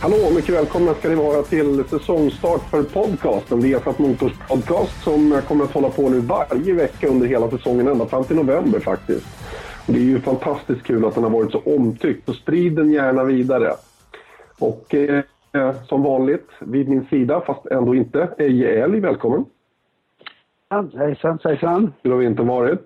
Hallå, mycket välkomna ska ni vara till säsongstart för podcasten. Viasat Motors podcast som kommer att hålla på nu varje vecka under hela säsongen, ända fram till november faktiskt. Och det är ju fantastiskt kul att den har varit så omtyckt, så sprid den gärna vidare. Och eh, som vanligt, vid min sida, fast ändå inte, Eje Älg, välkommen. Hejsan, hejsan. Hur har vintern varit?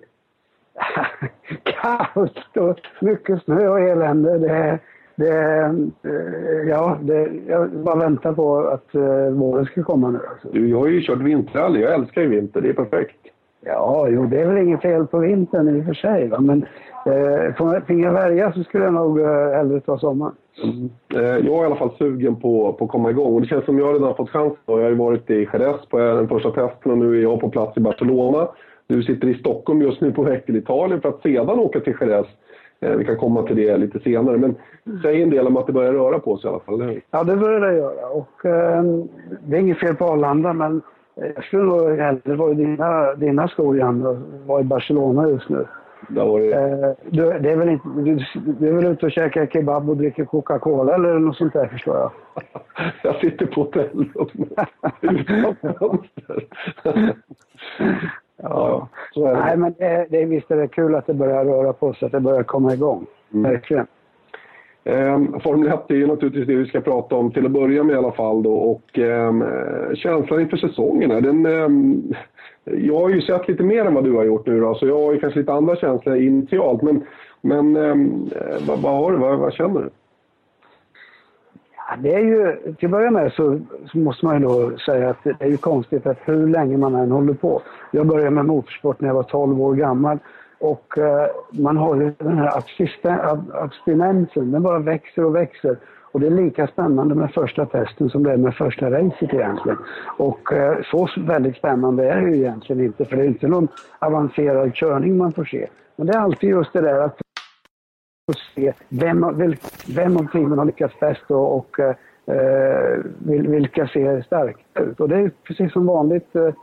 Kallt och mycket snö och elände. Det, det, eh, ja, det, jag bara väntar på att uh, våren ska komma nu. Alltså. Du, jag har ju kört vinterrally. Jag älskar ju vinter. Det är perfekt. Ja, jo, det är väl inget fel på vintern i och för sig. Va? Men eh, finge jag välja så skulle jag nog eh, hellre ta sommaren. Mm. Eh, jag är i alla fall sugen på, på att komma igång. Och det känns som jag redan har fått chansen. Jag har ju varit i Jerez på den första testen och nu är jag på plats i Barcelona. Du sitter i Stockholm just nu på väg till Italien för att sedan åka till Jerez. Eh, vi kan komma till det lite senare. Men säg en del om att det börjar röra på sig i alla fall. Ja, det börjar det göra. Och, eh, det är inget fel på Arlanda, men jag skulle nog hellre vara i dina, dina skor, Jan, och vara i Barcelona just nu. Det, eh, du, det är väl inte, du, du är väl ute och käkar kebab och dricker Coca-Cola eller något sånt där förstår jag? jag sitter på hotellrum utan fönster. Ja, så är det. Nej, men det, det, visst är det kul att det börjar röra på sig, att det börjar komma igång. Mm. Verkligen. Um, Formel 1 är ju naturligtvis det vi ska prata om till att börja med i alla fall då och um, känslan inför säsongen här, den, um, jag har ju sett lite mer än vad du har gjort nu då, så jag har ju kanske lite andra känslor initialt. Men, men eh, vad, vad, har du? Vad, vad känner du? Ja, det är ju, till att börja med så, så, måste man ju då säga att det är ju konstigt att hur länge man än håller på. Jag började med motorsport när jag var 12 år gammal och eh, man har ju den här abstinensen, den bara växer och växer. Och det är lika spännande med första testen som det är med första racet egentligen. Och eh, så väldigt spännande är det ju egentligen inte, för det är inte någon avancerad körning man får se. Men det är alltid just det där att och se vem, vem av teamen har lyckats bäst och, och eh, eh vilka ser starka ut. Och det är precis som vanligt. Eh,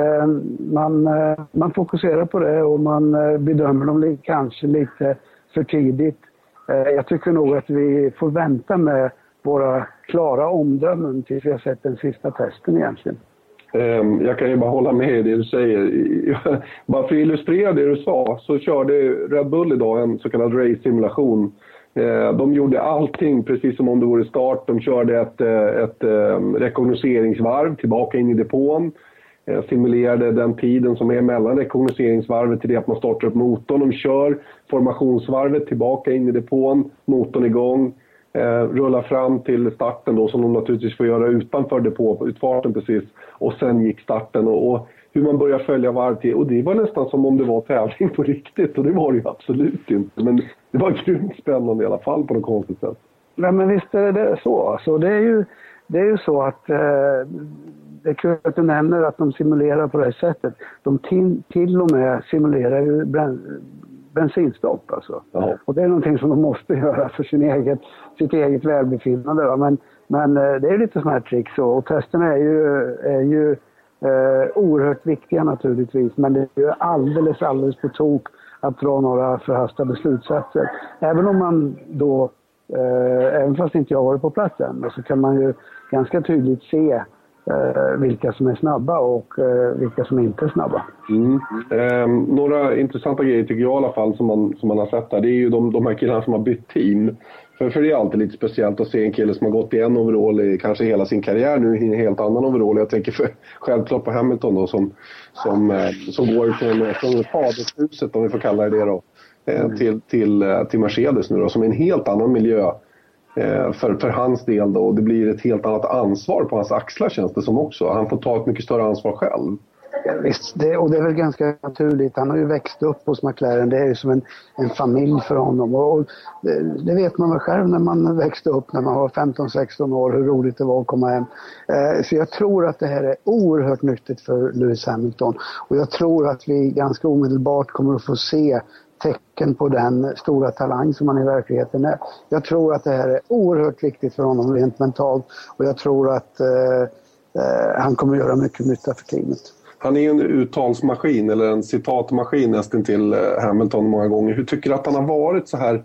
eh, man, eh, man fokuserar på det och man eh, bedömer dem kanske lite för tidigt. Jag tycker nog att vi får vänta med våra klara omdömen tills vi har sett den sista testen egentligen. Ehm, jag kan ju bara hålla med i det du säger. Bara för att illustrera det du sa så körde Red Bull idag en så kallad race-simulation. Ehm, de gjorde allting precis som om det vore start. De körde ett, eh, ett ehm, rekognoseringsvarv tillbaka in i depån. Simulerade den tiden som är mellan rekognoseringsvarvet till det att man startar upp motorn. De kör formationsvarvet tillbaka in i depån, motorn igång, eh, rullar fram till starten då som de naturligtvis får göra utanför depåutfarten precis. Och sen gick starten och, och hur man börjar följa varv till. Och det var nästan som om det var tävling på riktigt och det var det ju absolut inte. Men det var grymt spännande i alla fall på något konstigt sätt. Nej men visst är det så. Alltså, det, är ju, det är ju så att eh, det är kul att du nämner att de simulerar på det här sättet. De till, till och med simulerar ju bensinstopp alltså. Ja. Och det är någonting som de måste göra för sin eget, sitt eget välbefinnande. Va? Men, men eh, det är lite sådana här tricks och, och testerna är ju, är ju eh, oerhört viktiga naturligtvis. Men det är ju alldeles, alldeles på tok att dra några förhastade slutsatser. Även om man då, eh, även fast inte jag varit på plats än, så kan man ju ganska tydligt se Eh, vilka som är snabba och eh, vilka som inte är snabba. Mm. Eh, några intressanta grejer tycker jag i alla fall som man, som man har sett där, det är ju de, de här killarna som har bytt team. För, för det är alltid lite speciellt att se en kille som har gått i en overall i kanske hela sin karriär nu i en helt annan overall. Jag tänker för, självklart på Hamilton då som, som, eh, som går från, från fadershuset, om vi får kalla det det då, eh, mm. till, till, eh, till Mercedes nu då, som är en helt annan miljö Eh, Eh, för, för hans del då. Och det blir ett helt annat ansvar på hans axlar känns det som också. Han får ta ett mycket större ansvar själv. Ja, visst, det, och det är väl ganska naturligt. Han har ju växt upp hos McLaren. Det är ju som en, en familj för honom. Och, och det, det, vet man väl själv när man växte upp när man var 15-16 år hur roligt det var att komma hem. Eh, så jag tror att det här är oerhört nyttigt för Lewis Hamilton. Och jag tror att vi ganska omedelbart kommer att få se tecken på den stora talang som han i verkligheten är. Jag tror att det här är oerhört viktigt för honom rent mentalt och jag tror att eh, eh, han kommer göra mycket nytta för teamet. Han är ju en uttalsmaskin eller en citatmaskin nästan till eh, Hamilton många gånger. Hur tycker du att han har varit så här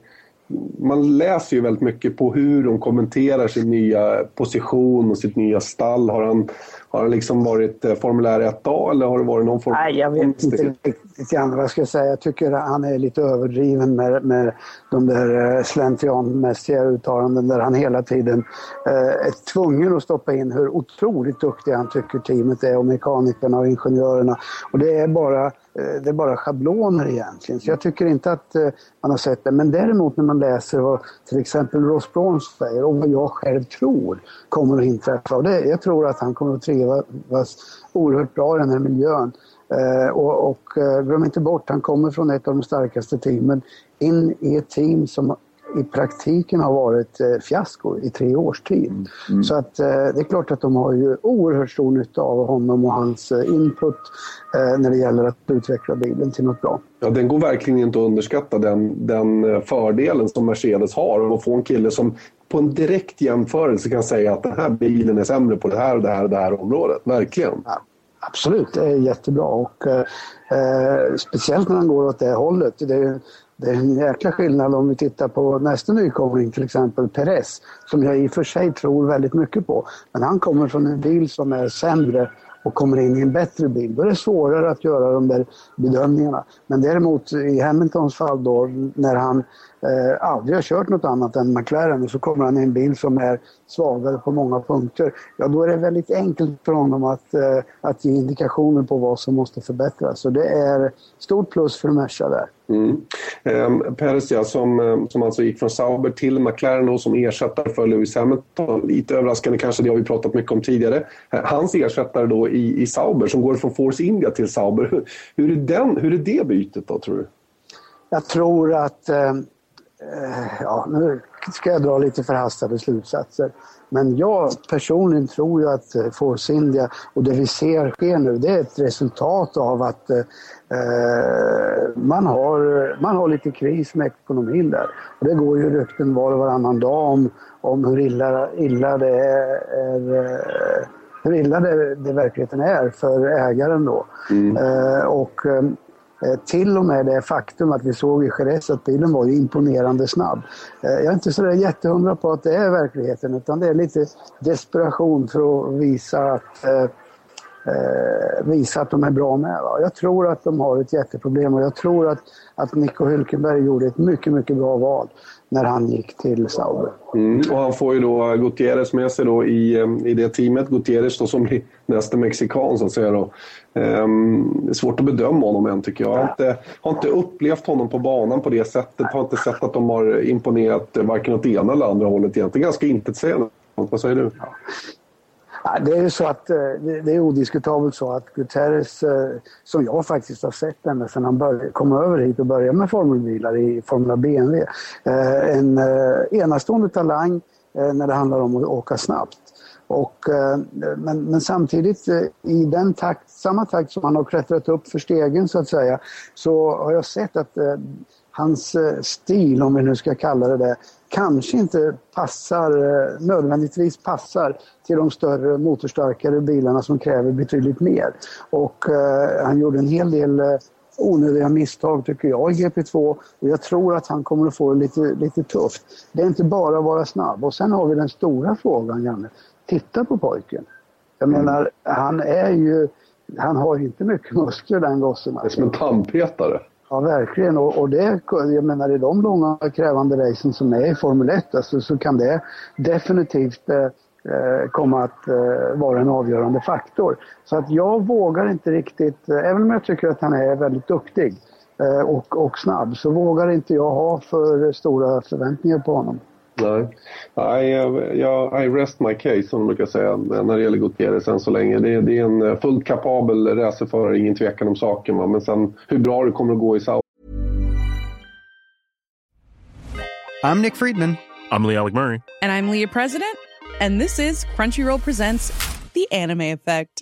man läser ju väldigt mycket på hur de kommenterar sin nya position och sitt nya stall. Har han, har han liksom varit eh, formulär 1A eller har det varit någon form Nej, jag vet inte riktigt vad jag ska säga. Jag tycker att han är lite överdriven med, med de där eh, slentrianmässiga uttalanden där han hela tiden eh, är tvungen att stoppa in hur otroligt duktiga han tycker teamet är och mekanikerna och ingenjörerna. Och det är bara Eh, det är bara schabloner egentligen. Så jag tycker inte att eh, man har sett det. Men däremot när man läser vad till exempel Ross Brown säger och vad jag själv tror kommer att inträffa. Och det, jag tror att han kommer att trivas oerhört bra i den här miljön. Eh, och, och eh, glöm inte bort, han kommer från ett av de starkaste teamen in i ett team som i praktiken har varit eh, fiasko i tre års tid. Mm. mm. Så att eh, det är klart att de har ju oerhört stor nytta av honom och hans eh, input eh, när det gäller att utveckla bilen till något bra. Ja, den går verkligen inte att underskatta den, den eh, fördelen som Mercedes har att få en kille som på en direkt jämförelse kan säga att den här bilen är sämre på det här och det här och det här området. Verkligen. Ja. Absolut, det är jättebra och eh, eh speciellt när han går åt det hållet. Det är, det är en jäkla skillnad om vi tittar på nästa nykomling, till exempel Perez, som jag i och för sig tror väldigt mycket på. Men han kommer från en bil som är sämre och kommer in i en bättre bil. Då är det svårare att göra de där bedömningarna. Men däremot i Hamiltons fall då, när han eh, aldrig har kört något annat än McLaren och så kommer han i en bil som är svagare på många punkter. Ja, då är det väldigt enkelt för honom att, eh, att ge indikationer på vad som måste förbättras. Så det är stort plus för Merca där. Mm. Eh, Perez ja, som, eh, som alltså gick från Sauber till McLaren och som ersättare för Lewis Hamilton. Lite överraskande kanske, det har vi pratat mycket om tidigare. Eh, hans ersättare då i, i Sauber som går från Force India till Sauber. Hur är, den, hur är det bytet då tror du? Jag tror att Eh, ja, nu ska jag dra lite förhastade slutsatser. Men jag personligen tror ju att eh, Force India och det vi ser ske nu, det är ett resultat av att eh, man, har, man har lite kris med ekonomin där. Och det går ju rykten var och varannan dag om, om hur illa, illa det är, är hur illa det, det verkligheten är för ägaren då. Mm. Eh, och Eh, Eh, till och med det faktum att vi såg i Jerez att bilen var imponerande snabb. Eh, jag är inte så jättehundra på att det är verkligheten utan det är lite desperation för att visa att, eh, eh, visa att de är bra med. Va? Jag tror att de har ett jätteproblem och jag tror att, att Nico Hülkenberg gjorde ett mycket, mycket bra val när han gick till Sauber. Mm. Och han får ju då Gutierrez med sig då i, i det teamet. Gutierrez då som blir nästa mexikan så att säga. Då. Um, det är svårt att bedöma honom än tycker jag. Jag har inte, har inte upplevt honom på banan på det sättet. Har inte sett att de har imponerat varken åt ena eller andra hållet egentligen. Ganska intetsägande. Vad säger du? Ja. Det är ju så att eh, det är odiskutabelt så att Guterres, eh, som jag faktiskt har sett ända sedan han började, kom över hit och började med formelbilar i Formula BMW. Eh, en enastående talang när det handlar om att åka snabbt. Och, eh, men, men, samtidigt eh, i den takt, samma takt som han har klättrat upp för stegen så att säga så har jag sett att eh, hans stil, om vi nu ska kalla det det, kanske inte passar, nödvändigtvis passar till de större motorstarkare bilarna som kräver betydligt mer. Och eh, han gjorde en hel del eh, onödiga misstag tycker jag i GP2 och jag tror att han kommer att få det lite, lite tufft. Det är inte bara att vara snabb och sen har vi den stora frågan Janne. Titta på pojken. Jag menar, han är ju, han har inte mycket muskler den gossen. Det är som en tandpetare. Ja, verkligen. Och, och det, jag menar, i de långa krävande racen som är i Formel 1 alltså, så kan det definitivt eh, eh, komma att eh, vara en avgörande faktor. Så att jag vågar inte riktigt, eh, även om jag tycker att han är väldigt duktig eh, och, och snabb, så vågar inte jag ha för stora förväntningar på honom. Nej, I, jag, I rest my case som de brukar säga när det gäller Gutierrez än så länge. Det, det är en eh, fullt kapabel racerförare, ingen tvekan om saken. Va? Men sen hur bra det kommer att gå i Saudi. I'm Nick Friedman. I'm Lee Alec Murray. And I'm Leah President. And this is Crunchyroll Presents The Anime Effect.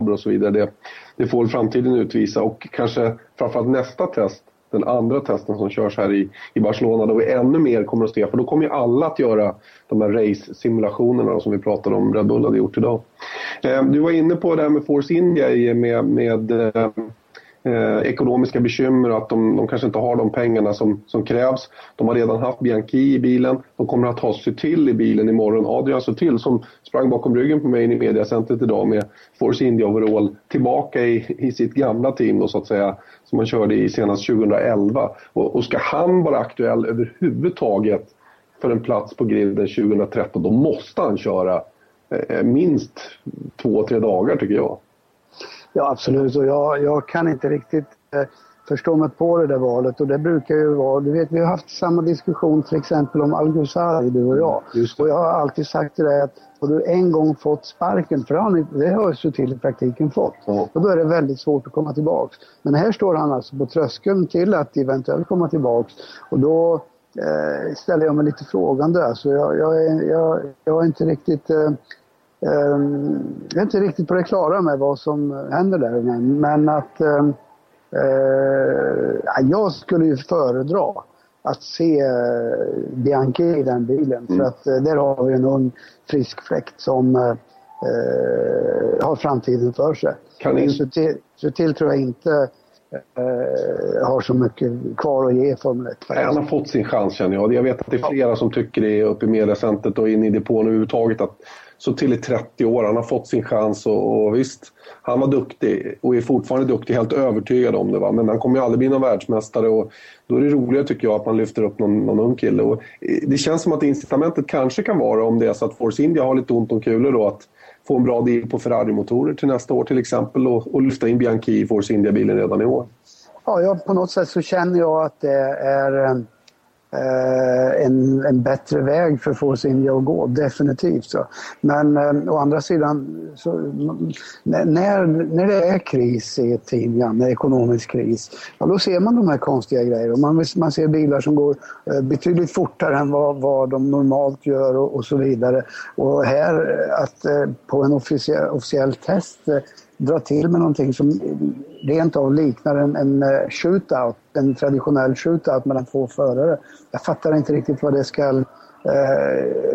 och så vidare. Det, det får framtiden utvisa och kanske framförallt nästa test, den andra testen som körs här i, i Barcelona, då vi ännu mer kommer att se, för då kommer ju alla att göra de här race-simulationerna som vi pratade om, Red Bull hade gjort idag. Eh, du var inne på det här med Force India i- med, med eh, eh, ekonomiska bekymmer och att de, de kanske inte har de pengarna som, som krävs. De har redan haft Bianchi i bilen. De kommer att ha till i bilen imorgon. Adrian till som sprang bakom ryggen på mig in i mediacentret idag med Force India overall tillbaka i, i sitt gamla team då så att säga som han körde i senast 2011. Och, och ska han vara aktuell överhuvudtaget för en plats på griden 2013 då måste han köra eh, minst två, tre dagar tycker jag. Ja, absolut. Och jag, jag kan inte riktigt eh, förstå mig på det där valet. Och det brukar ju vara... Du vet, vi har haft samma diskussion till exempel om Algusari, du och jag. Och jag har alltid sagt till dig att har du en gång fått sparken, för han, det har ju till i praktiken fått. Ja. Och då är det väldigt svårt att komma tillbaks. Men här står han alltså på tröskeln till att eventuellt komma tillbaks. Och då eh, ställer jag mig lite frågande. Alltså jag, jag, är, jag, jag är inte riktigt... Eh, jag är inte riktigt på det klara med vad som händer där. Men, men att ehm, eh, ja, jag skulle ju föredra att se eh, Bianchi i den bilen. För att eh, där har vi en ung frisk fläkt som eh, har framtiden för sig. Kan in- Så, till, så till tror jag inte eh, har så mycket kvar att ge i Formel 1. Nej, Han har fått sin chans känner jag. Jag vet att det är flera som tycker det uppe i mediacentret och inne i depån överhuvudtaget att så till i 30 år, han har fått sin chans och, och visst, han var duktig och är fortfarande duktig, helt övertygad om det. Va? Men han kommer ju aldrig bli någon världsmästare och då är det roligare tycker jag att man lyfter upp någon, någon ung kille. Och eh, det känns som att incitamentet kanske kan vara om det är så att Force India har lite ont om kulor då att få en bra deal på Ferrari-motorer till nästa år till exempel och, och lyfta in Bianchi i Force India-bilen redan i år. Ja, jag, på något sätt så känner jag att det är eh, Eh, en, en bättre väg för att få sin India att gå, definitivt. Så. Men eh, å andra sidan, så, när, när det är kris i ett team, ja, när ekonomisk kris, ja, då ser man de här konstiga grejerna. Man, man ser bilar som går eh, betydligt fortare än vad, vad de normalt gör och, och så vidare. Och här, eh, att eh, på en officiell, officiell test eh, dra till med någonting som rent av liknar en, en eh, shootout, en traditionell shootout mellan två förare. Jag fattar inte riktigt vad det ska eh,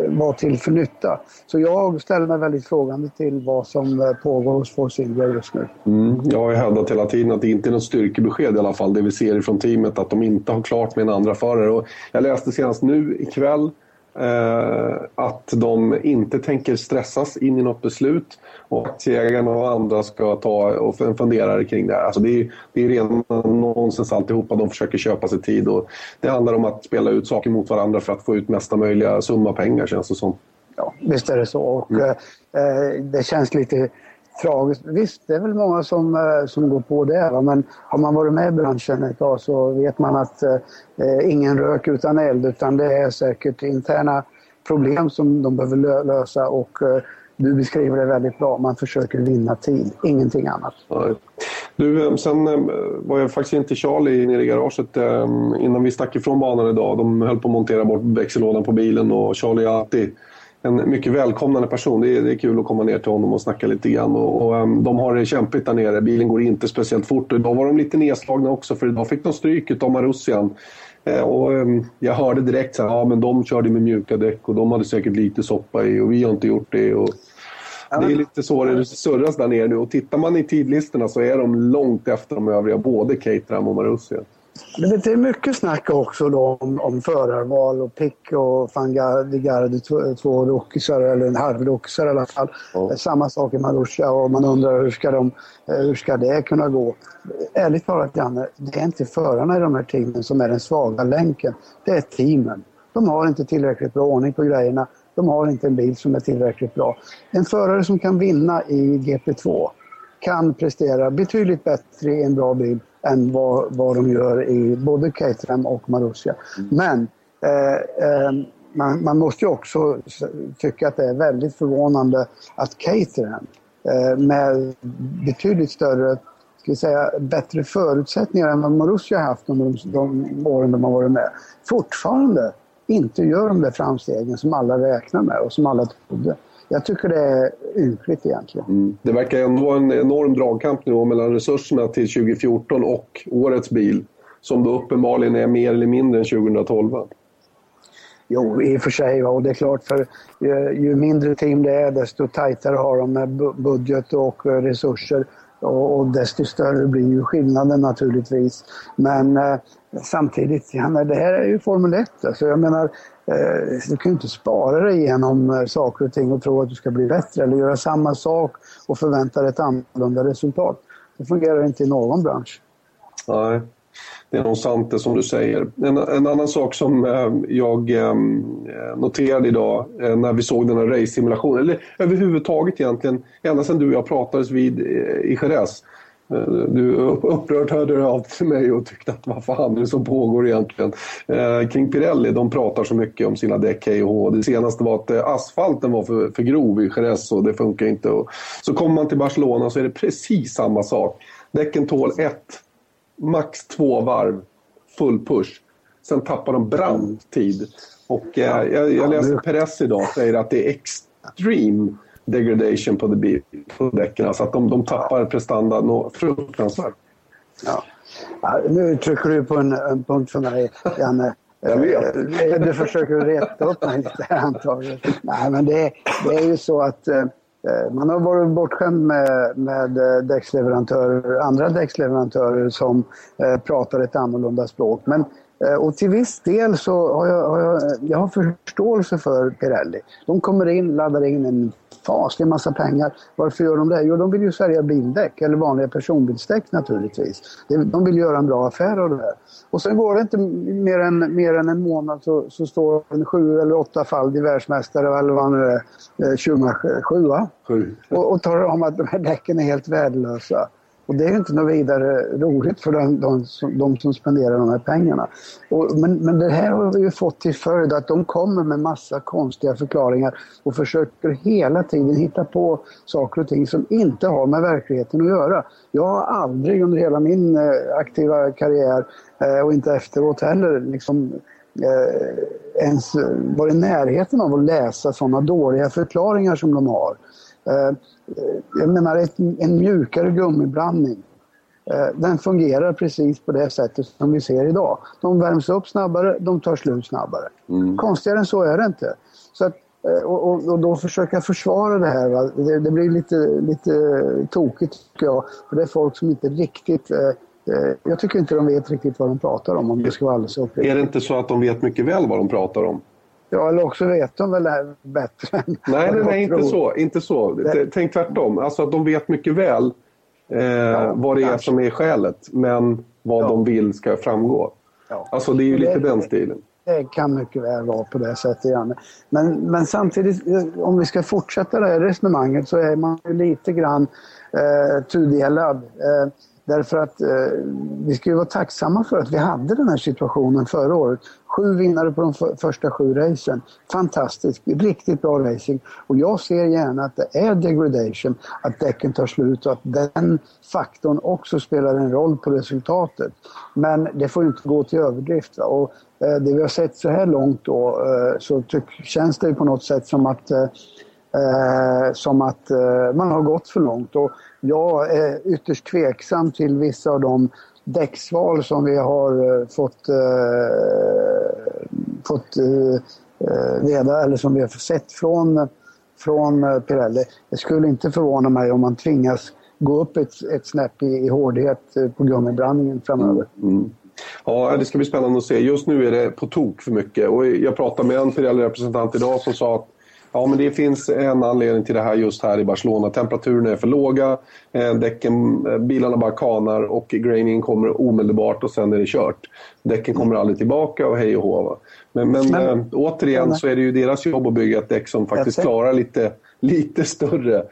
vara till för nytta. Så jag ställer mig väldigt frågande till vad som eh, pågår hos Force India just nu. Mm. Jag har ju hävdat hela tiden att det inte är något styrkebesked i alla fall, det vi ser från teamet, att de inte har klart med en andra förare. Och jag läste senast nu ikväll eh, att de inte tänker stressas in i något beslut och aktieägarna och andra ska ta och fundera kring det här. Alltså det, är, det är ren nonsens alltihopa. De försöker köpa sig tid och det handlar om att spela ut saker mot varandra för att få ut mesta möjliga summa pengar känns det som. Ja, visst är det så. Och, eh, eh, det känns lite tragiskt. Visst, det är väl många som, eh, som går på det. Va? Men har man varit med i branschen ett tag så vet man att eh, eh, ingen rök utan eld. Utan det är säkert interna problem som de behöver lö- lösa. Och eh, du beskriver det väldigt bra. Man försöker vinna tid, ingenting annat. Nej. Du, eh, sen var jag faktiskt inte Charlie nere i garaget eh, innan vi stack ifrån banan idag. De höll på att montera bort växellådan på bilen och Charlie är alltid en mycket välkomnande person. Det är, det är kul att komma ner till honom och snacka lite grann. Och, och, eh, de har det kämpigt där nere. Bilen går inte speciellt fort. Och idag var de lite nedslagna också för idag fick de stryk av Marussian. Eh, Och eh, jag hörde direkt så här, ja men de körde med mjuka däck och de hade säkert lite soppa i och vi har inte gjort det. Och, Det är lite så det surras där nere nu och tittar man i tidlistorna så är de långt efter de övriga, både Caterham och Marussia. Det är mycket snack också då om, om förarval och Pick och Garde, två rockisar, eller en halvrockisar i alla fall. Ja. Samma sak i Marussia och man undrar hur ska, de, eh, hur ska det kunna gå? Ärligt talat Janne, det är inte förarna i de här teamen som är den svaga länken. Det är teamen. De har inte tillräckligt bra ordning på grejerna. De har inte en bil som är tillräckligt bra. En förare som kan vinna i GP2 kan prestera betydligt bättre i en bra bil än vad, vad de gör i både Caterham och Marussia. Mm. Men eh, eh, man, man, måste ju också tycka att det är väldigt förvånande att Caterham eh, med betydligt större ska säga, bättre förutsättningar än vad Marussia har haft under de, de åren de har varit med, fortfarande inte gör de där framstegen som alla räknar med och som alla trodde. Jag tycker det är ynkligt egentligen. Mm. Det verkar ändå vara en enorm dragkamp nu mellan resurserna till 2014 och årets bil. Som då uppenbarligen är mer eller mindre än 2012. Jo, i och för sig. Och det är klart, för ju, mindre team det är, desto tajtare har de med budget och resurser. Och, och desto större blir ju skillnaden naturligtvis. Men eh, samtidigt, ja, det här är ju Formel 1. Alltså, jag menar, eh, du kan ju inte spara dig igenom eh, saker och ting och tro att du ska bli bättre eller göra samma sak och förvänta dig ett annorlunda resultat. Det fungerar inte i någon bransch. Nej det är nog sant det som du säger. En, en annan sak som eh, jag eh, noterade idag eh, när vi såg den här race-simulationen, eller överhuvudtaget egentligen, ända sedan du och jag pratades vid eh, i Jerez. Eh, du upprört hörde av till mig och tyckte att vad fan är det som pågår egentligen? Eh, kring Pirelli, de pratar så mycket om sina däck hej och Det senaste var att asfalten var för, för grov i Jerez och det funkar inte. Och så kommer man till Barcelona så är det precis samma sak. Däcken tål ett max två varv full push. Sen tappar de brant tid. Och eh, jag, jag läste Perez idag säger att det är extreme degradation på, the, på däcken. Alltså att de, de tappar prestanda något fruktansvärt. Ja. ja. nu trycker du på en, en punkt för mig, Janne. Jag vet. Eh, du försöker reta upp mig lite antagligen. Nej, men det, det är ju så att Eh, Eh, man har varit bortskämd med, med eh, däcksleverantörer, andra däcksleverantörer som eh, pratar ett annorlunda språk. Men, eh, och till viss del så har jag, har jag, jag har förståelse för Pirelli. De kommer in, laddar in en faslig massa pengar. Varför gör de det? Jo, de vill ju sälja bildäck eller vanliga personbilsdäck naturligtvis. De vill göra en bra affär av det här. Och sen går det inte mer än, mer än en månad så, så står en sju eller åttafaldig världsmästare, eller vad nu är, eh, Schumacher, sjua, Sju. och, och talar om att de här däcken är helt värdelösa. Och det är inte något vidare roligt för de, de, de som spenderar de här pengarna. Och, men, men det här har vi ju fått till följd att de kommer med massa konstiga förklaringar och försöker hela tiden hitta på saker och ting som inte har med verkligheten att göra. Jag har aldrig under hela min eh, aktiva karriär eh, och inte efteråt heller liksom, eh, ens varit i närheten av att läsa sådana dåliga förklaringar som de har. Eh, jag menar ett, en mjukare gummiblandning. Eh, den fungerar precis på det sättet som vi ser idag. De värms upp snabbare, de tar slut snabbare. Mm. Konstigare än så är det inte. Så att, eh, och, och, då försöka försvara det här, det, det, blir lite, lite tokigt tycker jag. För det är folk som inte riktigt jag tycker inte de vet riktigt vad de pratar om, om det ska vara alldeles uppriktigt. Är det inte så att de vet mycket väl vad de pratar om? Ja, eller också vet de väl det bättre. nej, nej, nej inte så. Inte så. Tänk tvärtom. Alltså att de vet mycket väl eh, ja, vad det är kanske. som är skälet, men vad ja. de vill ska framgå. Ja. Alltså det är ju lite det, den stilen. Det kan mycket väl vara på det sättet, Janne. Men, men samtidigt, eh, om vi ska fortsätta det här resonemanget så är man ju lite grann eh, tudelad. Eh, Därför att eh, vi ska ju vara tacksamma för att vi hade den här situationen förra året. Sju vinnare på de för, första sju racen. Fantastiskt, riktigt bra racing. Och jag ser gärna att det är degradation, att däcken tar slut och att den faktorn också spelar en roll på resultatet. Men det får inte gå till överdrift. Va? Och eh, det vi har sett så här långt då, eh, så tyck, känns det på något sätt som att eh, eh, som att eh, man har gått för långt. Och jag är ytterst tveksam till vissa av de däcksval som vi har eh, fått, eh, fått eh, eh reda, eller som vi har sett från, från eh, Pirelli. Det skulle inte förvåna mig om man tvingas gå upp ett, ett snäpp i, i hårdhet eh, på gummiblandningen framöver. Mm, mm. Ja, det ska bli spännande att se. Just nu är det på tok för mycket. Och jag pratade med en Pirelli-representant idag som sa att Ja, men det finns en anledning till det här just här i Barcelona. Temperaturerna är för låga, eh, däcken, eh, bilarna bara kanar och grainingen kommer omedelbart och sen är det kört. Däcken kommer aldrig tillbaka och hej och hå. Men, men, men äh, återigen så är det ju deras jobb att bygga ett däck som faktiskt klarar lite, lite större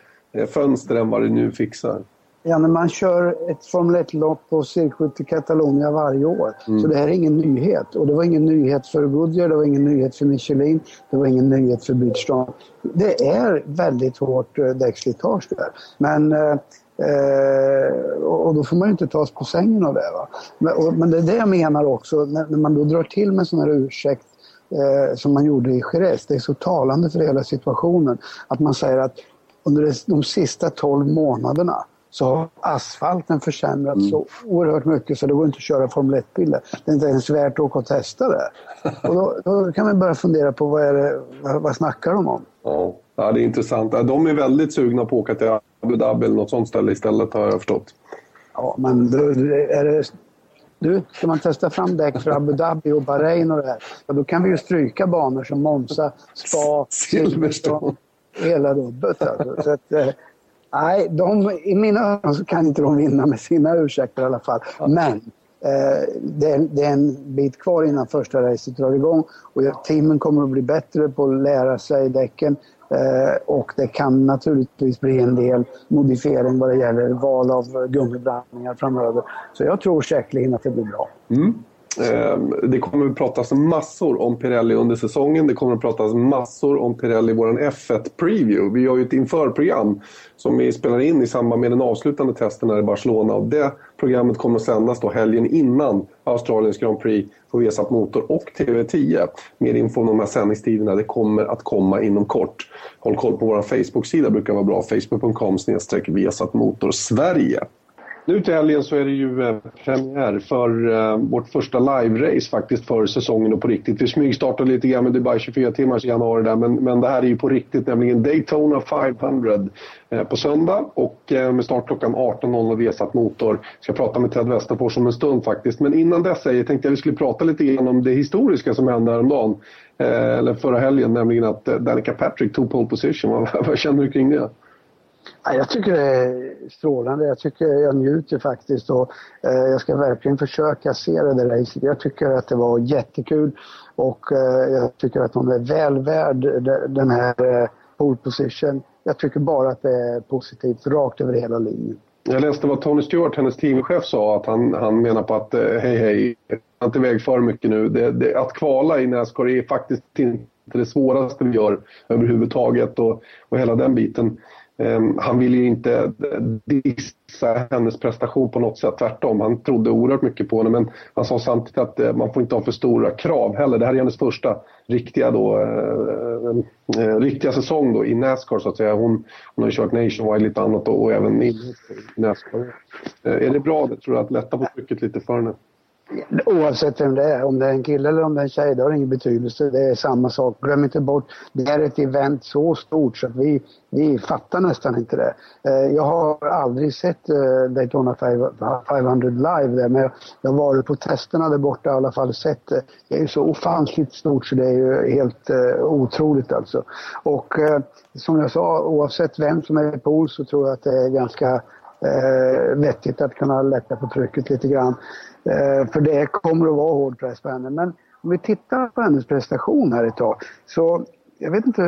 fönster än vad det nu fixar. Ja, men man kör ett Formel 1-lopp på Circuit i Catalonia varje år. Mm. Så det här är ingen nyhet. Och det var ingen nyhet för Goodyear, det var ingen nyhet för Michelin, det var ingen nyhet för Bridgestone. Det är väldigt hårt eh, däckslitage där. Men eh, Eh, och då får man ju inte tas på sängen av det. Va? Men, och, men det är det jag menar också, när, när man då drar till med sån här ursäkt eh, som man gjorde i Jerez. Det är så talande för hela situationen. Att man säger att under de sista 12 månaderna så har asfalten försämrats mm. så oerhört mycket så det går inte att köra Formel 1-bilar. Det är inte ens värt att åka och testa det. Och då, då, kan man börja fundera på vad, är det, vad, vad snackar de om? Ja. ja, det är intressant. De är väldigt sugna på att åka till Abu Dhabi eller något sånt ställe istället har jag förstått. Ja, men då, är det... Du, ska man testa fram däck för Abu Dhabi och Bahrain och det här, ja, då kan vi ju stryka banor som Monza, Spa, Silverstone. Hela rubbet alltså. Så att, Nej, de, i mina ögon så kan inte de vinna med sina ursäkter i alla fall. Men eh, det, är, det, är, en bit kvar innan första racet drar igång och teamen kommer att bli bättre på att lära sig däcken. Eh, och det kan naturligtvis bli en del modifiering vad det gäller val av gummiblandningar framöver. Så jag tror säkerligen att det blir bra. Mm. Ehm, det kommer att pratas massor om Pirelli under säsongen. Det kommer att pratas massor om Pirelli i vår F1 Preview. Vi har ju ett införprogram som vi spelar in i samband med den avslutande testen här i Barcelona. Och det programmet kommer att sändas då helgen innan Australiens Grand Prix på Vesat Motor och TV10. Mer info om de här sändningstiderna det kommer att komma inom kort. Håll koll på vår Facebook-sida, brukar vara bra. Facebook.com Vesat Motor Sverige. Nu till helgen så är det ju eh, premiär för eh, vårt första live-race faktiskt för säsongen och på riktigt. Vi smygstartade lite grann med Dubai 24 timmars i januari där men, men det här är ju på riktigt nämligen Daytona 500 eh, på söndag och med start klockan 18.00 Vesat Motor. Jag ska prata med Ted Westerfors om en stund faktiskt men innan dess jag tänkte jag vi skulle prata lite grann om det historiska som hände häromdagen. Eller förra helgen, nämligen att Danica Patrick tog pole position. vad, vad känner du kring det? Jag tycker det är strålande. Jag tycker jag njuter faktiskt och eh, jag ska verkligen försöka se det där racet. Jag tycker att det var jättekul och eh, jag tycker att hon är väl värd den här eh, pole position. Jag tycker bara att det är positivt rakt över hela linjen. Jag läste vad Tony Stewart, hennes teamchef, sa. Att han, han menar på att hej hej, jag inte iväg för mycket nu. Det, det, att kvala i Nascar är faktiskt inte det svåraste vi gör överhuvudtaget och, och hela den biten. Ehm, han ville ju inte dissa hennes prestation på något sätt, tvärtom. Han trodde oerhört mycket på henne men han sa samtidigt att eh, man får inte ha för stora krav heller. Det här är hennes första riktiga, då, eh, eh, riktiga säsong då, i Nascar så att säga. Hon, hon har ju kört Nationwide lite annat och, och även i Nascar. Eh, är det bra, det, tror du, att lätta på trycket lite för henne? Oavsett vem det är, om det är en kille eller om det är en tjej, det har ingen betydelse. Det är samma sak. Glöm inte bort, det är ett event så stort så att vi, vi fattar nästan inte det. Eh, jag har aldrig sett eh, Daytona 500 live där, men jag har varit på testerna där borta i alla fall sett det. Det är ju så ofantligt stort så det är ju helt eh, otroligt alltså. Och som jag sa, oavsett vem som är i pool så tror jag att det är ganska eh, vettigt att kunna lätta på trycket lite grann. Eh, för det kommer att vara hård press på henne. Men om vi tittar på hennes prestation här ett tag så jag vet inte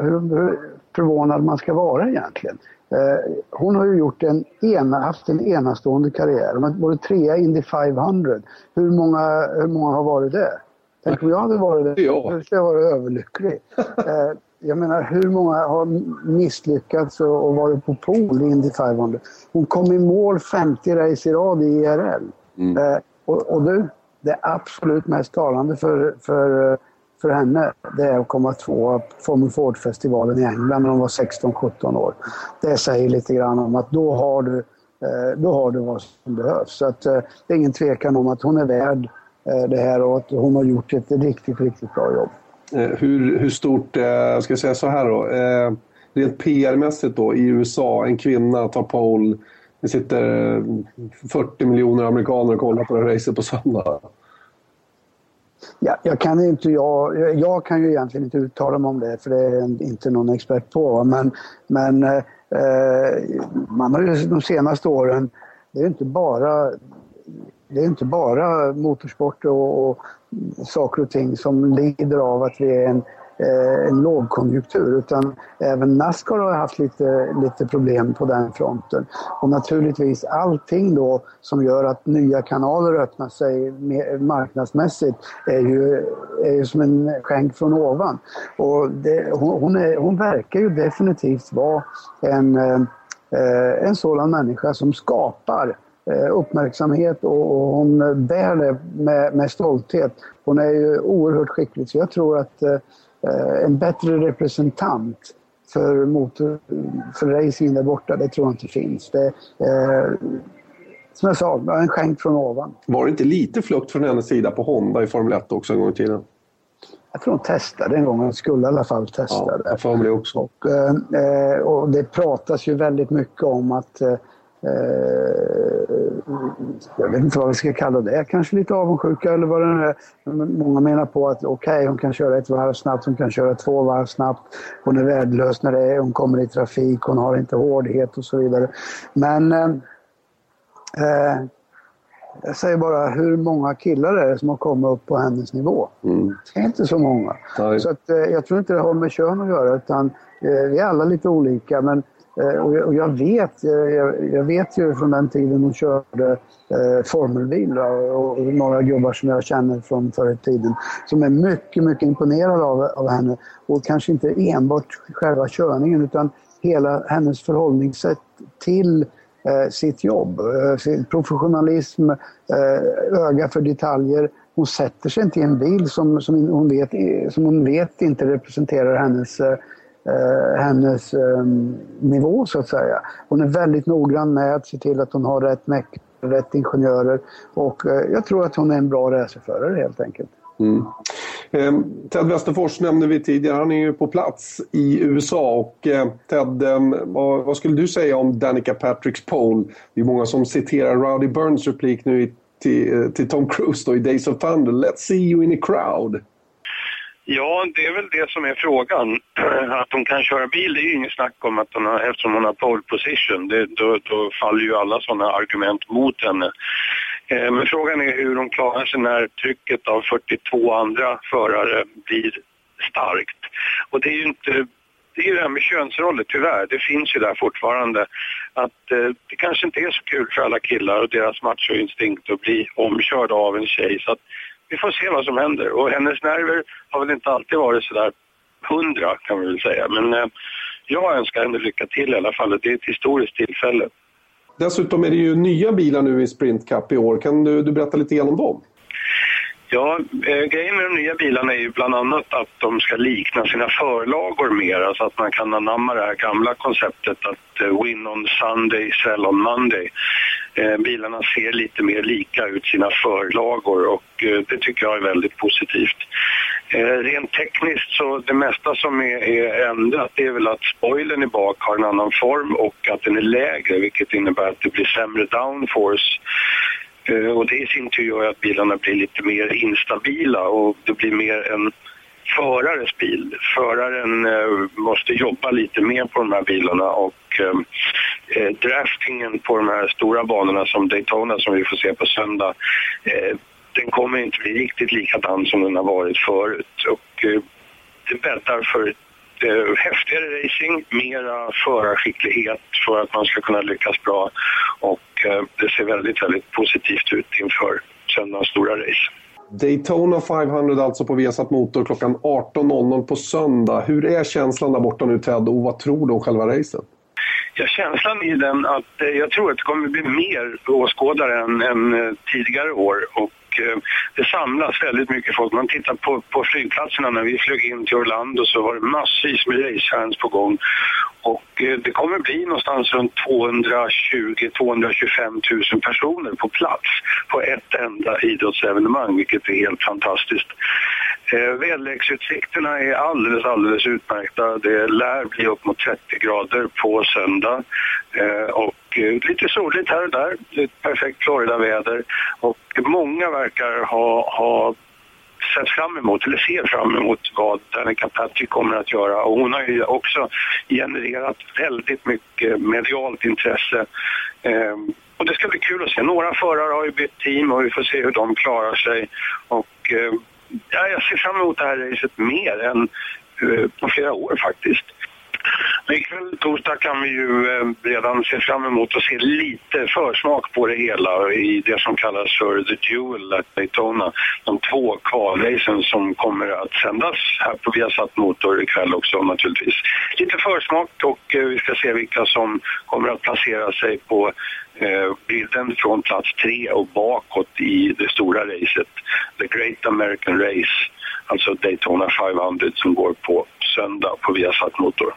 hur förvånad man ska vara egentligen. Eh, hon har ju gjort en ena, haft en enastående karriär. Hon har varit trea i Indy 500. Hur många, hur många har varit det? Tänk om jag hade varit det. Ja. Då skulle jag vara överlycklig. Eh, jag menar hur många har misslyckats och varit på pool i Indy 500? Hon kom i mål 50 race i rad i IRL. Mm. Eh, och, och du, det absolut mest talande för, för, för henne det är att komma tvåa på Formel Ford-festivalen i England när hon var 16-17 år. Det säger lite grann om att då har du, eh, då har du vad som behövs. Så att, eh, det är ingen tvekan om att hon är värd eh, det här och att hon har gjort ett riktigt, riktigt bra jobb. Eh, hur, hur stort, ska jag säga så här då. rent PR-mässigt då i USA, en kvinna tar pole. Det sitter eh, 40 miljoner amerikaner och kollar på det racet på söndag. Ja, jag, kan inte, jag, jag kan ju egentligen inte uttala mig om det för det är inte någon expert på. Men, men eh, eh, man har ju de senaste åren, det är inte bara det är inte bara motorsport och, och saker och ting som lider av att vi är en Eh, en lågkonjunktur utan även Nascar har haft lite, lite problem på den fronten. Och naturligtvis allting då som gör att nya kanaler öppnar sig marknadsmässigt är ju, är ju som en skänk från ovan. Och det, hon, är, hon verkar ju definitivt vara en, eh, en sådan människa som skapar eh, uppmärksamhet och, hon bär det med, med stolthet. Hon är ju oerhört skicklig så jag tror att Eh, en bättre representant för, motor, för racingen där borta, det tror jag inte finns. Det, eh, som jag sa, en skänk från ovan. Var det inte lite flukt från hennes sida på Honda i Formel 1 också en gång i tiden? Jag tror hon testade en gång, hon skulle i alla fall testa ja, det. Också. Och, eh, och det pratas ju väldigt mycket om att eh, Eh, jag vet inte vad vi ska kalla det, kanske lite avundsjuka eller vad det är. Många menar på att okej, okay, hon kan köra ett varv snabbt, hon kan köra två varv snabbt. Hon är värdelös när det är, hon kommer i trafik, hon har inte hårdhet och så vidare. Men eh, eh jag säger bara, hur många killar är det som har kommit upp på hennes nivå? Mm. Det är inte så många. Nej. Så att, eh, jag tror inte det har med kön att göra, utan eh, vi är alla lite olika. Men Eh, Eh, och jag vet, eh, jag vet ju från den tiden hon körde eh, formelbil och några gubbar som jag känner från förr i tiden som är mycket, mycket imponerade av, av henne. Och kanske inte enbart själva körningen utan hela hennes förhållningssätt till sitt jobb, sin professionalism, öga för detaljer. Hon sätter sig inte i en bil som, som, hon, vet, som hon vet inte representerar hennes eh, hennes eh, nivå så att säga. Hon är väldigt noggrann med att se till att hon har rätt meck, rätt ingenjörer och eh, jag tror att hon är en bra racerförare helt enkelt. Mm. Ehm, Ted Westerfors nämnde vi tidigare, han är ju på plats i USA och eh, Ted, ehm, vad, vad, skulle du säga om Danica Patricks pole? Det är många som citerar Rowdy Burns replik nu till, eh, till Tom Cruise då i Days of Thunder. Let's see you in a crowd. Ja, det är väl det som är frågan. Att hon kan köra bil, det är ju inget snack om att hon har, eftersom hon har pole position. Det, då, då faller ju alla sådana argument mot henne. Eh, men frågan är hur hon klarar sig när trycket av 42 andra förare blir starkt. Och det är ju inte det är ju det här med könsroller, tyvärr. Det finns ju där fortfarande. Att eh, det kanske inte är så kul för alla killar och deras machoinstinkt att bli omkörda av en tjej. Så att vi får se vad som händer. Och hennes nerver har väl inte alltid varit sådär hundra kan vi väl säga. Men eh, jag önskar henne lycka till i alla fall. Det är ett historiskt tillfälle. Dessutom är det ju nya bilar nu i Sprint Cup i år. Kan du, du berätta lite grann om dem? Ja, eh, grejen med de nya bilarna är ju bland annat att de ska likna sina förlagor mer, alltså att man kan anamma det här gamla konceptet att eh, win on Sunday, sell on Monday. Eh, bilarna ser lite mer lika ut sina förlagor och eh, det tycker jag är väldigt positivt. Eh, rent tekniskt så det mesta som är, är ändrat det är väl att spoilern i bak har en annan form och att den är lägre vilket innebär att det blir sämre downforce Eh, och det i sin tur gör att bilarna blir lite mer instabila och det blir mer en förares bil. Föraren eh, måste jobba lite mer på de här bilarna och eh, eh draftingen på de här stora banorna som Daytona som vi får se på söndag eh, den kommer inte bli riktigt likadan som den har varit förut och eh, det bäddar för eh, häftigare racing, mera förarskicklighet för att man ska kunna lyckas bra och eh, det ser väldigt, väldigt positivt ut inför söndagens stora race. Daytona 500 alltså på Viasat Motor klockan 18.00 på söndag. Hur är känslan där borta nu Ted och vad tror du om själva racet? Ja, känslan är den att eh, jag tror att det kommer bli mer åskådare än, än tidigare år och Eh, det samlas väldigt mycket folk. Man tittar på, på flygplatserna när vi flög in till Orlando så var det massvis med racefans på gång. Och eh, det kommer bli någonstans runt 220-225 000 personer på plats på ett enda idrottsevenemang, vilket är helt fantastiskt. Eh, väderleksutsikterna är alldeles, alldeles utmärkta. Det lär bli upp mot 30 grader på söndag. Eh, och eh, lite soligt här och där. Ett perfekt Florida-väder. Och många verkar ha, ha sett fram emot, eller ser fram emot vad Danica Patrick kommer att göra. Och hon har ju också genererat väldigt mycket medialt intresse. Eh, och det ska bli kul att se. Några förare har ju bytt team och vi får se hur de klarar sig. Och eh, ja, jag ser fram emot det här racet mer än eh, på flera år faktiskt. Men ikväll torsdag kan vi ju eh, redan se fram emot att se lite försmak på det hela i det som kallas för The Duel at Daytona. De två kvalracen som kommer att sändas här på Viasat Motor ikväll också naturligtvis. Lite försmak och eh, vi ska se vilka som kommer att placera sig på eh, bilden från plats tre och bakåt i det stora racet. The Great American Race, alltså Daytona 500 som går på söndag på Viasat Motor.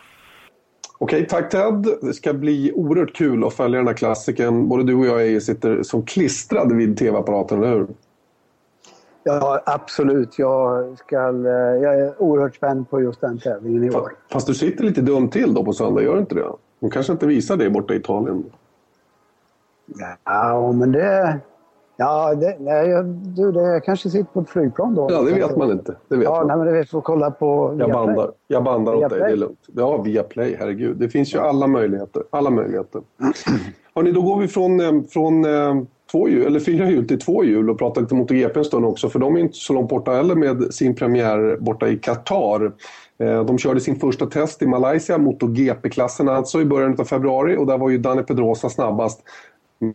Okej, tack Ted. Det ska bli oerhört kul att följa den här klassiken. Både du och jag sitter som klistrade vid tv-apparaten, eller hur? Ja, absolut. Jag, ska, jag är oerhört spänd på just den tävlingen i år. Fast du sitter lite dumt till då på söndag, gör du inte det? De kanske inte visar det borta i Italien? Ja, men det... Ja, det, nej, du, det, jag kanske sitter på ett flygplan då. Ja, det vet man inte. Det vet ja, man. Nej, men det får kolla på jag bandar, jag bandar åt dig, det är lugnt. Ja, via Play, herregud. Det finns ju alla möjligheter. Alla möjligheter. Hörrni, då går vi från, eh, från eh, två hjul, eller fyra hjul till två hjul och pratar lite MotoGP en stund också. För de är inte så långt borta heller med sin premiär borta i Qatar. Eh, de körde sin första test i Malaysia, MotoGP-klassen alltså, i början av februari och där var ju Dani Pedrosa snabbast.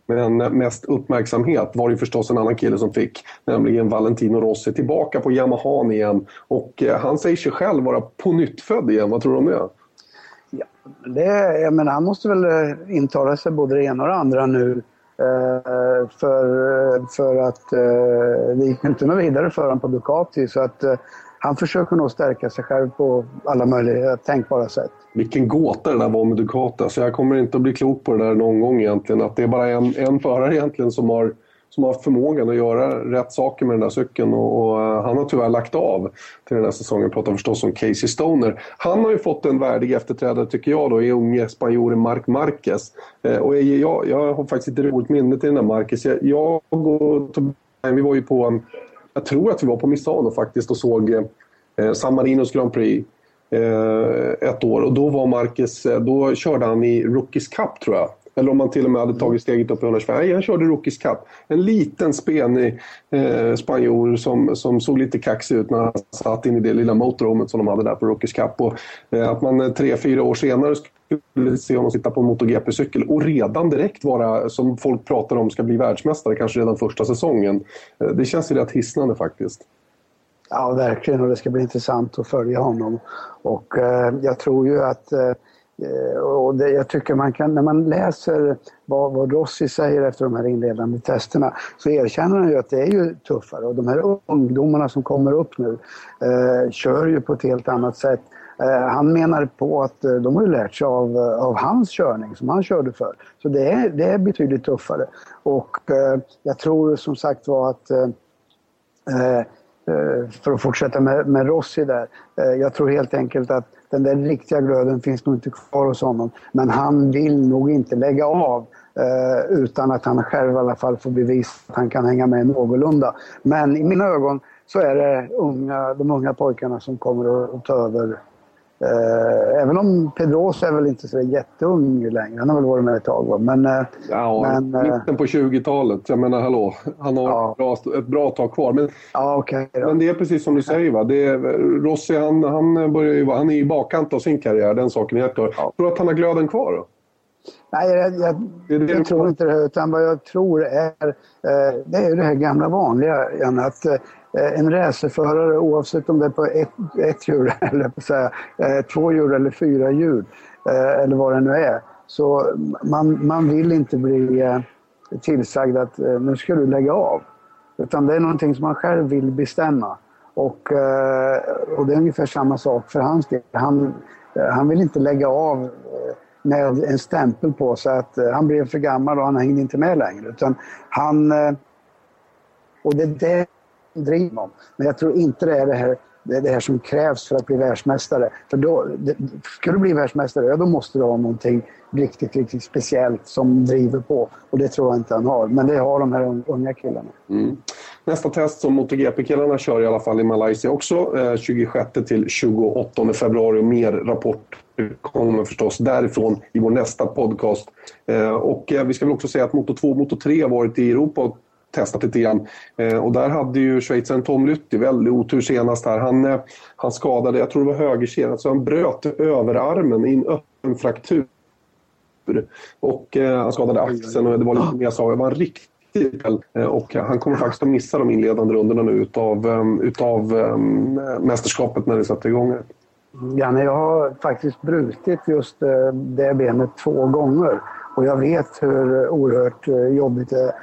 Men mest uppmärksamhet var det förstås en annan kille som fick, nämligen Valentino Rossi, tillbaka på Yamahan igen. Och eh, han säger sig själv vara på nytt född igen, vad tror du om det? Ja, det jag menar, han måste väl eh, intala sig både det ena och det andra nu. Eh, för, eh, för att eh, det gick inte något vidare för honom på Ducati. Så att eh, han försöker nog stärka sig själv på alla möjliga tänkbara sätt. Vilken gåta det där var med Ducati. Så jag kommer inte att bli klok på det där någon gång egentligen. Att det är bara en, en förare egentligen som har, som har förmågan att göra rätt saker med den där cykeln. Och, och eh, han har tyvärr lagt av till den här säsongen. Jag pratar förstås om Casey Stoner. Han har ju fått en värdig efterträdare tycker jag då i unge spanjoren Marc Marquez. Eh, och jag, jag, har faktiskt ett roligt minne till den där Marquez. Jag, jag och vi var ju på jag tror att vi var på Misano faktiskt och såg eh, San Marinos Grand Prix eh, ett år. Och då var Marcus, eh, då körde han i Rookies Cup tror jag. Eller om han till och med hade tagit steget upp i 125. Nej, han körde Rookies Cup. En liten spenig eh, spanjor som, som såg lite kaxig ut när han satt in i det lilla motorhomet som de hade där på Rookies Cup. Och, eh, att man eh, tre, fyra år senare skulle se honom sitta på en MotoGP-cykel och redan direkt vara, som folk pratar om, ska bli världsmästare kanske redan första säsongen. Eh, det känns ju rätt hisnande faktiskt. Ja, verkligen. Och det ska bli intressant att följa honom. Och eh, jag tror ju att eh, Eh, och det, jag tycker man kan, när man läser vad, vad Rossi säger efter de här inledande testerna så erkänner han ju att det är ju tuffare och de här ungdomarna som kommer upp nu eh, kör ju på ett helt annat sätt. Eh, han menar på att eh, de har ju lärt sig av, eh, av hans körning som han körde för. Så det är, det är betydligt tuffare. Och eh, jag tror som sagt var att för att fortsätta med, med Rossi där. Jag tror helt enkelt att den där riktiga glöden finns nog inte kvar hos honom. Men han vill nog inte lägga av eh, utan att han själv i alla fall får bevisa att han kan hänga med någorlunda. Men i mina ögon så är det unga, de unga pojkarna som kommer att ta över Eh, även om Pedrosa är väl inte så jätteung längre. Han har väl varit med ett tag. Va? Men, eh, ja, men, eh, mitten på 20-talet. Jag menar hallå, han har ja. ett, bra, ett bra tag kvar. Men, ja, okay, men det är precis som du säger. Va? Det är, Rossi han, han, börjar ju, han är i bakkant av sin karriär, den saken är helt klar. Ja. Tror du att han har glöden kvar då? Nej, jag, jag, det det jag tror inte det. Utan vad jag tror är, eh, det är det här gamla vanliga, Jan, att Eh, en racerförare oavsett om det är på ett, ett djur, eller på säga, eh, två hjul eller fyra hjul eh, eller vad det nu är. Så man, man vill inte bli tillsagd att nu ska du lägga av. Utan det är någonting som man själv vill bestämma. Och, och det är ungefär samma sak för hans del. Han, han vill inte lägga av med en stämpel på sig att han blev för gammal och han hängde inte med längre. Utan han... Och det är det om. Men jag tror inte det är det här det är det här som krävs för att bli världsmästare. För då, det, ska du bli världsmästare, ja, då måste du ha någonting riktigt, riktigt speciellt som driver på. Och det tror jag inte han har. Men det har de här unga killarna. Mm. Nästa test som MotoGP-killarna kör i alla fall i Malaysia också. Eh, 26 till 28 februari och mer rapporter kommer förstås därifrån i vår nästa podcast. Eh, och eh, vi ska väl också säga att Moto 2 och Moto 3 har varit i Europa och testat lite grann. Eh, och där hade ju schweizaren Tom Lytti väldigt otur senast här. Han, eh, han skadade, jag tror det var högerkedjan, så han bröt överarmen i en öppen fraktur. Och eh, han skadade axeln och det var lite mer så. Det var en riktig och han kommer faktiskt att missa de inledande rundorna nu utav, utav um, mästerskapet när det sätter igång. Janne, jag har faktiskt brutit just det benet två gånger. Och jag vet hur oerhört jobbigt det är.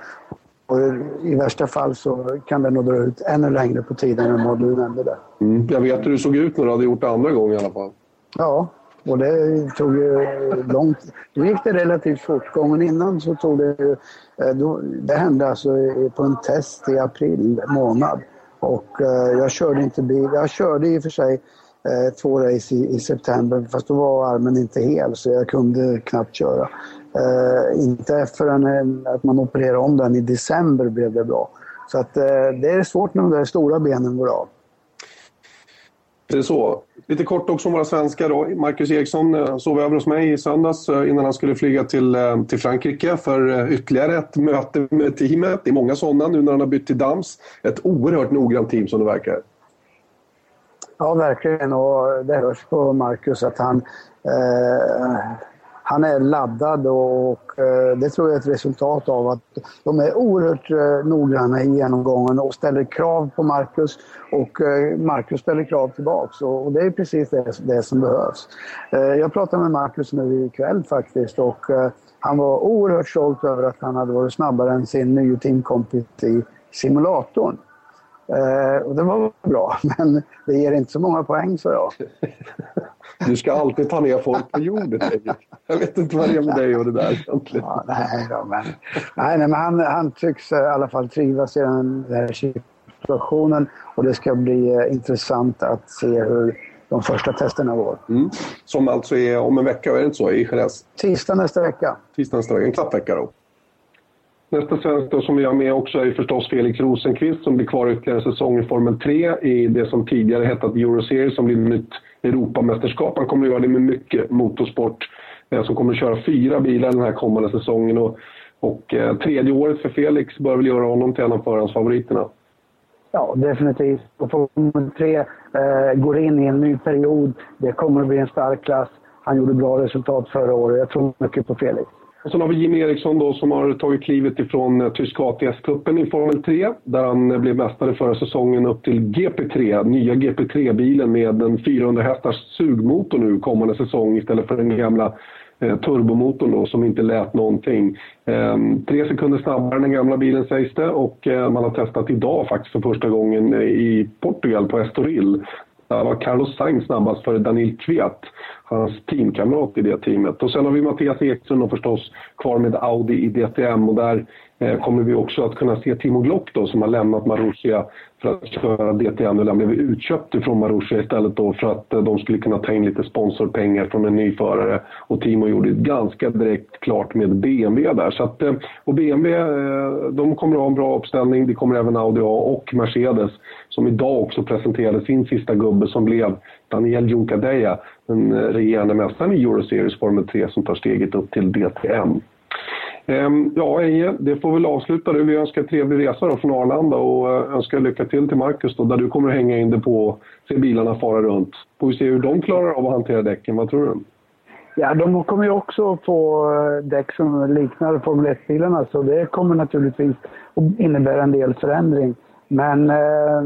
Och I värsta fall så kan det nog dra ut ännu längre på tiden än vad du nämnde där. Mm. Jag vet hur du såg ut när du hade gjort det andra gången i alla fall. Ja, och det tog ju långt. Då gick det relativt fort. Gången innan så tog det ju... Eh, det hände alltså på en test i april månad. Och eh, jag körde inte bil. Jag körde i och för sig eh, två race i, i september fast då var armen inte hel så jag kunde knappt köra. Uh, inte förrän att man opererar om den i december blev det bra. Så att, uh, det är svårt när de där stora benen går av. Det är så. Lite kort också om våra svenskar. Då. Marcus Eriksson uh, sov över hos mig i söndags innan han skulle flyga till, till Frankrike för ytterligare ett möte med teamet. Det är många sådana nu när han har bytt till Dams. Ett oerhört noggrant team som det verkar. Ja, verkligen. Och det hörs på Marcus att han han är laddad och eh, det tror jag är ett resultat av att de är oerhört eh, noggranna i genomgången och ställer krav på Marcus och eh, Marcus ställer krav tillbaks och det är precis det, det som behövs. Jag pratade med Marcus nu ikväll faktiskt och han var oerhört stolt över att han hade varit snabbare än sin nya teamkompis i simulatorn och det var bra, men det ger inte så många poäng, sa jag. Du ska alltid ta ner folk på jorden. Jag vet inte vad det är med dig och det där egentligen. Ja, nej, då, men, nej, nej, men han, han tycks i alla fall trivas i den här situationen och det ska bli eh, intressant att se hur de första testerna går. Mm. Som alltså är om en vecka, är det inte så? I Jerez? Tisdag nästa vecka. Tisdag nästa vecka, en klappvecka då. Nästa svensk då som vi har med också är förstås Felix Rosenqvist som blir kvar ytterligare en säsong i Formel 3 i det som tidigare hette Euroseries som blir nytt Europamästerskap. Han kommer att göra det med mycket motorsport. Eh, som kommer att köra fyra bilar den här kommande säsongen. Och, och eh, tredje året för Felix bör väl göra honom till en av förhandsfavoriterna. Ja, definitivt. Och Formel 3 eh, går in i en ny period. Det kommer att bli en stark klass. Han gjorde bra resultat förra året. Jag tror mycket på Felix. Och sen har vi Jimmy Eriksson då, som har tagit klivet ifrån eh, tyska ATS-cupen i Formel 3 där han eh, blev mästare förra säsongen upp till GP3, nya GP3-bilen med en 400 hästars sugmotor nu kommande säsong istället för den gamla eh, turbomotorn då, som inte lät någonting. Eh, tre sekunder snabbare än den gamla bilen sägs det och eh, man har testat idag faktiskt för första gången eh, i Portugal på Estoril där var Carlos Sainz snabbast före Daniel Kviat, hans teamkamrat i det teamet. Och sen har vi Mattias Ekström och förstås kvar med Audi i DTM och där eh, kommer vi också att kunna se Timo Glock då som har lämnat Marussia för att köra DTM. och han blev utköpt ifrån Marussia istället då för att eh, de skulle kunna ta in lite sponsorpengar från en ny förare. Och Timo gjorde det ganska direkt klart med BMW där. Så att, eh, och BMW eh, de kommer att ha en bra uppställning. Det kommer även Audi ha och Mercedes som idag också presenterade sin sista gubbe som blev Daniel Junkadeja, den eh, regerande mästaren i Euroseries Formel 3 som tar steget upp till DTM. Ehm, ja, Eje, det får väl avsluta nu. Vi önskar trevlig resa då från Arlanda och eh, önskar lycka till till Marcus då, där du kommer att hänga in dig på och se bilarna fara runt. Får vi se hur de klarar av att hantera däcken, vad tror du? Ja, de kommer ju också få eh, däck som liknar Formel 1-bilarna så det kommer naturligtvis att innebära en del förändring. Men eh,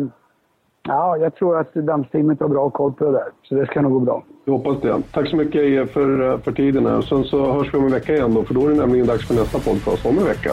ja, jag tror att damsteamet har bra koll på det där, så det ska nog gå bra. Jag hoppas det. Tack så mycket för, eh, för tiden. Här. Sen så hörs vi om en vecka igen då, för då är det nämligen dags för nästa podcast om en vecka.